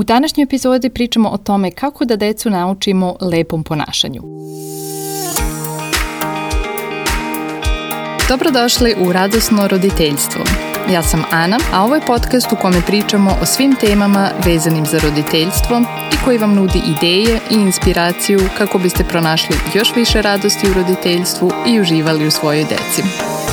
U današnjoj epizodi pričamo o tome kako da decu naučimo lepom ponašanju. Dobrodošli u Radosno roditeljstvo. Ja sam Ana, a ovo je podcast u kome pričamo o svim temama vezanim za roditeljstvo i koji vam nudi ideje i inspiraciju kako biste pronašli još više radosti u roditeljstvu i uživali u svojoj deci.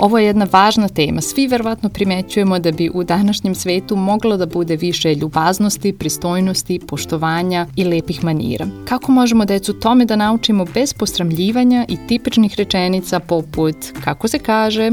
Ovo je jedna važna tema. Svi verovatno primećujemo da bi u današnjem svetu moglo da bude više ljubaznosti, pristojnosti, poštovanja i lepih manira. Kako možemo decu tome da naučimo bez posramljivanja i tipičnih rečenica poput kako se kaže,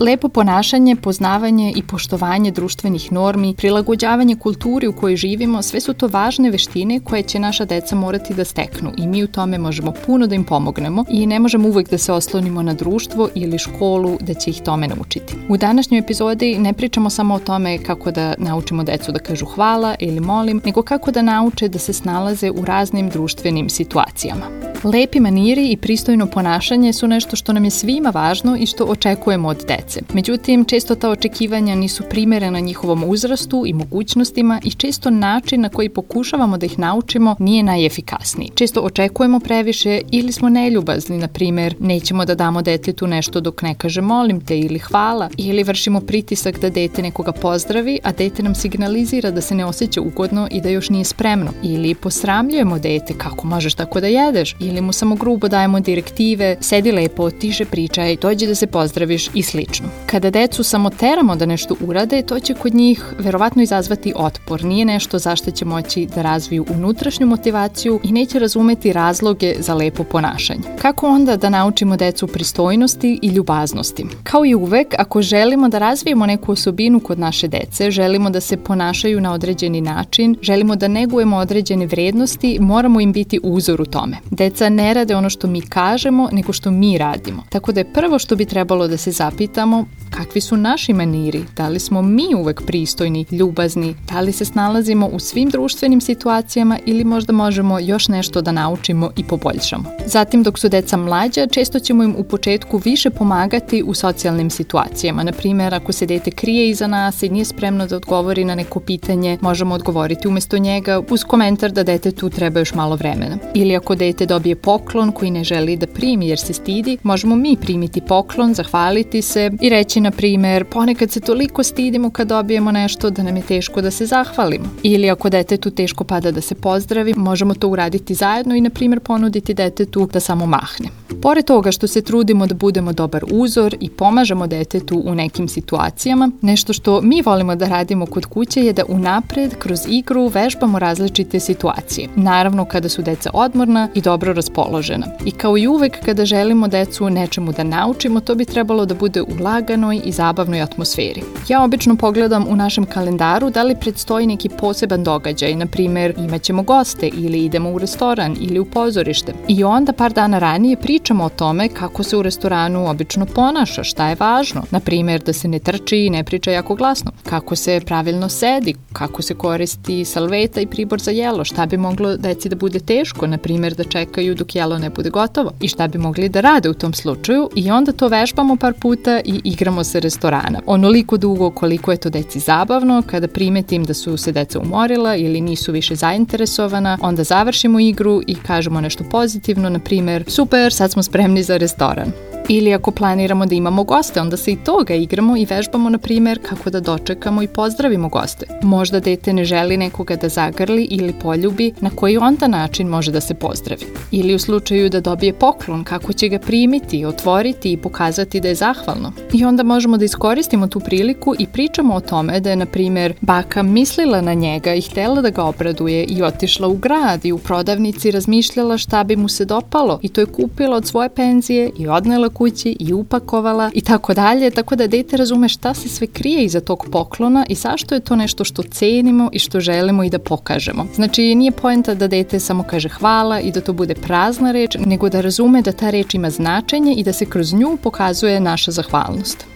Lepo ponašanje, poznavanje i poštovanje društvenih normi, prilagođavanje kulturi u kojoj živimo, sve su to važne veštine koje će naša deca morati da steknu i mi u tome možemo puno da im pomognemo i ne možemo uvek da se oslonimo na društvo ili školu da će ih tome naučiti. U današnjoj epizodi ne pričamo samo o tome kako da naučimo decu da kažu hvala ili molim, nego kako da nauče da se snalaze u raznim društvenim situacijama. Lepi maniri i pristojno ponašanje su nešto što nam je svima važno i što očekujemo od dece. Međutim, često ta očekivanja nisu primerena njihovom uzrastu i mogućnostima i često način na koji pokušavamo da ih naučimo nije najefikasniji. Često očekujemo previše ili smo neljubazni, na primer, nećemo da damo detetu nešto dok ne kaže molim te ili hvala, ili vršimo pritisak da dete nekoga pozdravi, a dete nam signalizira da se ne osjeća ugodno i da još nije spremno. Ili posramljujemo dete kako možeš tako da jedeš, ili mu samo grubo dajemo direktive, sedi lepo, tiše pričaj, dođi da se pozdraviš i slično. Kada decu samo teramo da nešto urade, to će kod njih verovatno izazvati otpor. Nije nešto zašto će moći da razviju unutrašnju motivaciju i neće razumeti razloge za lepo ponašanje. Kako onda da naučimo decu pristojnosti i ljubaznosti? Kao i uvek, ako želimo da razvijemo neku osobinu kod naše dece, želimo da se ponašaju na određeni način, želimo da negujemo određene vrednosti, moramo im biti uzor u tome. Deca ne rade ono što mi kažemo, nego što mi radimo. Tako da je prvo što bi trebalo da se zapitamo pitamo kakvi su naši maniri, da li smo mi uvek pristojni, ljubazni, da li se snalazimo u svim društvenim situacijama ili možda možemo još nešto da naučimo i poboljšamo. Zatim dok su deca mlađa, često ćemo im u početku više pomagati u socijalnim situacijama. Na primjer, ako se dete krije iza nas i nije spremno da odgovori na neko pitanje, možemo odgovoriti umesto njega uz komentar da dete tu treba još malo vremena. Ili ako dete dobije poklon koji ne želi da primi jer se stidi, možemo mi primiti poklon, zahvaliti se i reći, na primer, ponekad se toliko stidimo kad dobijemo nešto da nam je teško da se zahvalimo. Ili ako detetu teško pada da se pozdravi, možemo to uraditi zajedno i, na primer, ponuditi detetu da samo mahne. Pored toga što se trudimo da budemo dobar uzor i pomažemo detetu u nekim situacijama, nešto što mi volimo da radimo kod kuće je da unapred kroz igru vežbamo različite situacije. Naravno kada su deca odmorna i dobro raspoložena. I kao i uvek kada želimo decu nečemu da naučimo, to bi trebalo da bude u laganoj i zabavnoj atmosferi. Ja obično pogledam u našem kalendaru da li predstoji neki poseban događaj, na primer imaćemo goste ili idemo u restoran ili u pozorište. I onda par dana ranije pričamo o tome kako se u restoranu obično ponaša, šta je važno. Na primer da se ne trči i ne priča jako glasno, kako se pravilno sedi, kako se koristi salveta i pribor za jelo, šta bi moglo deci da bude teško, na primer da čekaju dok jelo ne bude gotovo i šta bi mogli da rade u tom slučaju i onda to vežbamo par puta i igramo se restorana. Onoliko dugo koliko je to deci zabavno, kada primetim da su se deca umorila ili nisu više zainteresovana, onda završimo igru i kažemo nešto pozitivno, na primer, super, sad smo spremni za restoran. Ili ako planiramo da imamo goste, onda se i toga igramo i vežbamo, na primer, kako da dočekamo i pozdravimo goste. Možda dete ne želi nekoga da zagrli ili poljubi, na koji onda način može da se pozdravi. Ili u slučaju da dobije poklon, kako će ga primiti, otvoriti i pokazati da je zahvalno. I onda možemo da iskoristimo tu priliku i pričamo o tome da je, na primer, baka mislila na njega i htela da ga obraduje i otišla u grad i u prodavnici razmišljala šta bi mu se dopalo i to je kupila od svoje penzije i odnela kući i upakovala i tako dalje, tako da dete razume šta se sve krije iza tog poklona i zašto je to nešto što cenimo i što želimo i da pokažemo. Znači, nije poenta da dete samo kaže hvala i da to bude prazna reč, nego da razume da ta reč ima značenje i da se kroz nju pokazuje naša zahvalnost.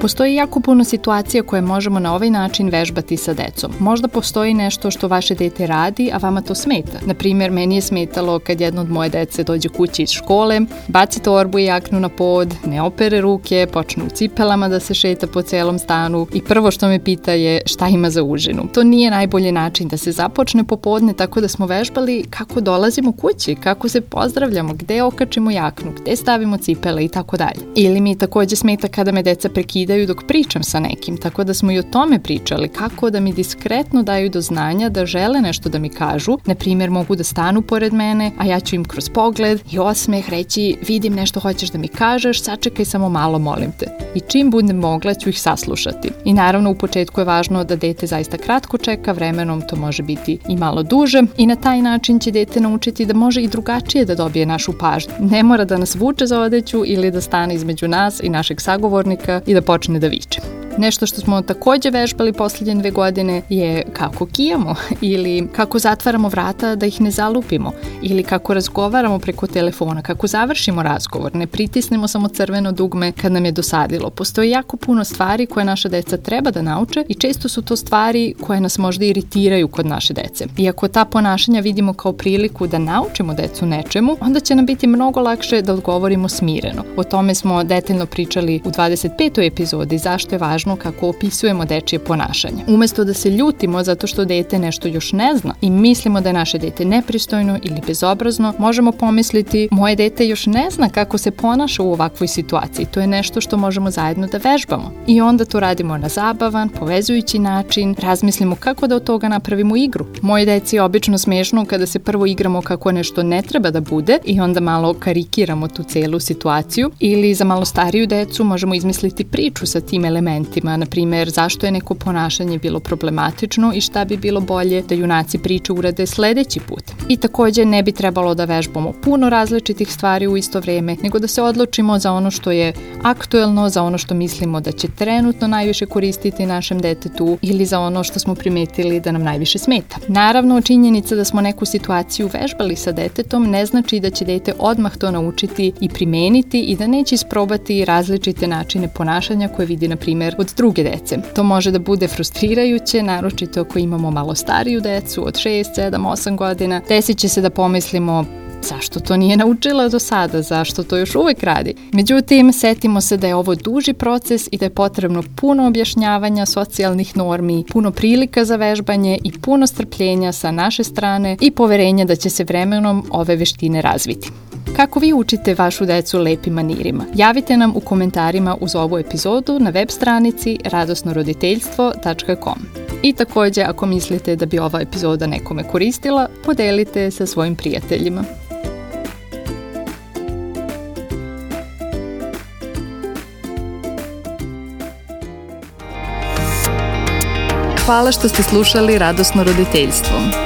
Postoji jako puno situacija koje možemo na ovaj način vežbati sa decom. Možda postoji nešto što vaše dete radi, a vama to smeta. Naprimjer, meni je smetalo kad jedno od moje dece dođe kući iz škole, baci torbu i jaknu na pod, ne opere ruke, počne u cipelama da se šeta po celom stanu i prvo što me pita je šta ima za užinu. To nije najbolji način da se započne popodne, tako da smo vežbali kako dolazimo kući, kako se pozdravljamo, gde okačimo jaknu, gde stavimo cipele i tako dalje. Ili mi takođe smeta kada me deca prekidaju dok pričam sa nekim, tako da smo i o tome pričali, kako da mi diskretno daju do znanja da žele nešto da mi kažu. Na primjer, mogu da stanu pored mene, a ja ću im kroz pogled i osmeh reći vidim nešto hoćeš da mi kažeš, sačekaj samo malo, molim te. I čim budem mogla ću ih saslušati. I naravno u početku je važno da dete zaista kratko čeka, vremenom to može biti i malo duže i na taj način će dete naučiti da može i drugačije da dobije našu pažnju. Ne mora da nas vuče za odeću ili da stane između nas i našeg sagovornika i da počne da viče. Nešto što smo takođe vežbali poslednje dve godine je kako kijamo ili kako zatvaramo vrata da ih ne zalupimo ili kako razgovaramo preko telefona, kako završimo razgovor, ne pritisnemo samo crveno dugme kad nam je dosadilo. Postoji jako puno stvari koje naša deca treba da nauče i često su to stvari koje nas možda iritiraju kod naše dece. Iako ta ponašanja vidimo kao priliku da naučimo decu nečemu, onda će nam biti mnogo lakše da odgovorimo smireno. O tome smo detaljno pričali u 25. epizodi zašto je važno važno kako opisujemo dečije ponašanje. Umesto da se ljutimo zato što dete nešto još ne zna i mislimo da je naše dete nepristojno ili bezobrazno, možemo pomisliti moje dete još ne zna kako se ponaša u ovakvoj situaciji. To je nešto što možemo zajedno da vežbamo. I onda to radimo na zabavan, povezujući način, razmislimo kako da od toga napravimo igru. Moje deci je obično smešno kada se prvo igramo kako nešto ne treba da bude i onda malo karikiramo tu celu situaciju ili za malo stariju decu možemo izmisliti priču sa tim elementima elementima, na primer zašto je neko ponašanje bilo problematično i šta bi bilo bolje da junaci priče urade sledeći put. I takođe ne bi trebalo da vežbamo puno različitih stvari u isto vreme, nego da se odlučimo za ono što je aktuelno, za ono što mislimo da će trenutno najviše koristiti našem detetu ili za ono što smo primetili da nam najviše smeta. Naravno, činjenica da smo neku situaciju vežbali sa detetom ne znači da će dete odmah to naučiti i primeniti i da neće isprobati različite načine ponašanja koje vidi, na primer, druge dece. To može da bude frustrirajuće, naročito ako imamo malo stariju decu od 6, 7, 8 godina. Desit će se da pomislimo zašto to nije naučila do sada, zašto to još uvek radi. Međutim, setimo se da je ovo duži proces i da je potrebno puno objašnjavanja socijalnih normi, puno prilika za vežbanje i puno strpljenja sa naše strane i poverenja da će se vremenom ove veštine razviti. Kako vi učite vašu decu lepim manirima? Javite nam u komentarima uz ovu epizodu na web stranici radosnoroditeljstvo.com. I takođe, ako mislite da bi ova epizoda nekome koristila, podelite sa svojim prijateljima. Hvala što ste slušali Radosno roditeljstvo.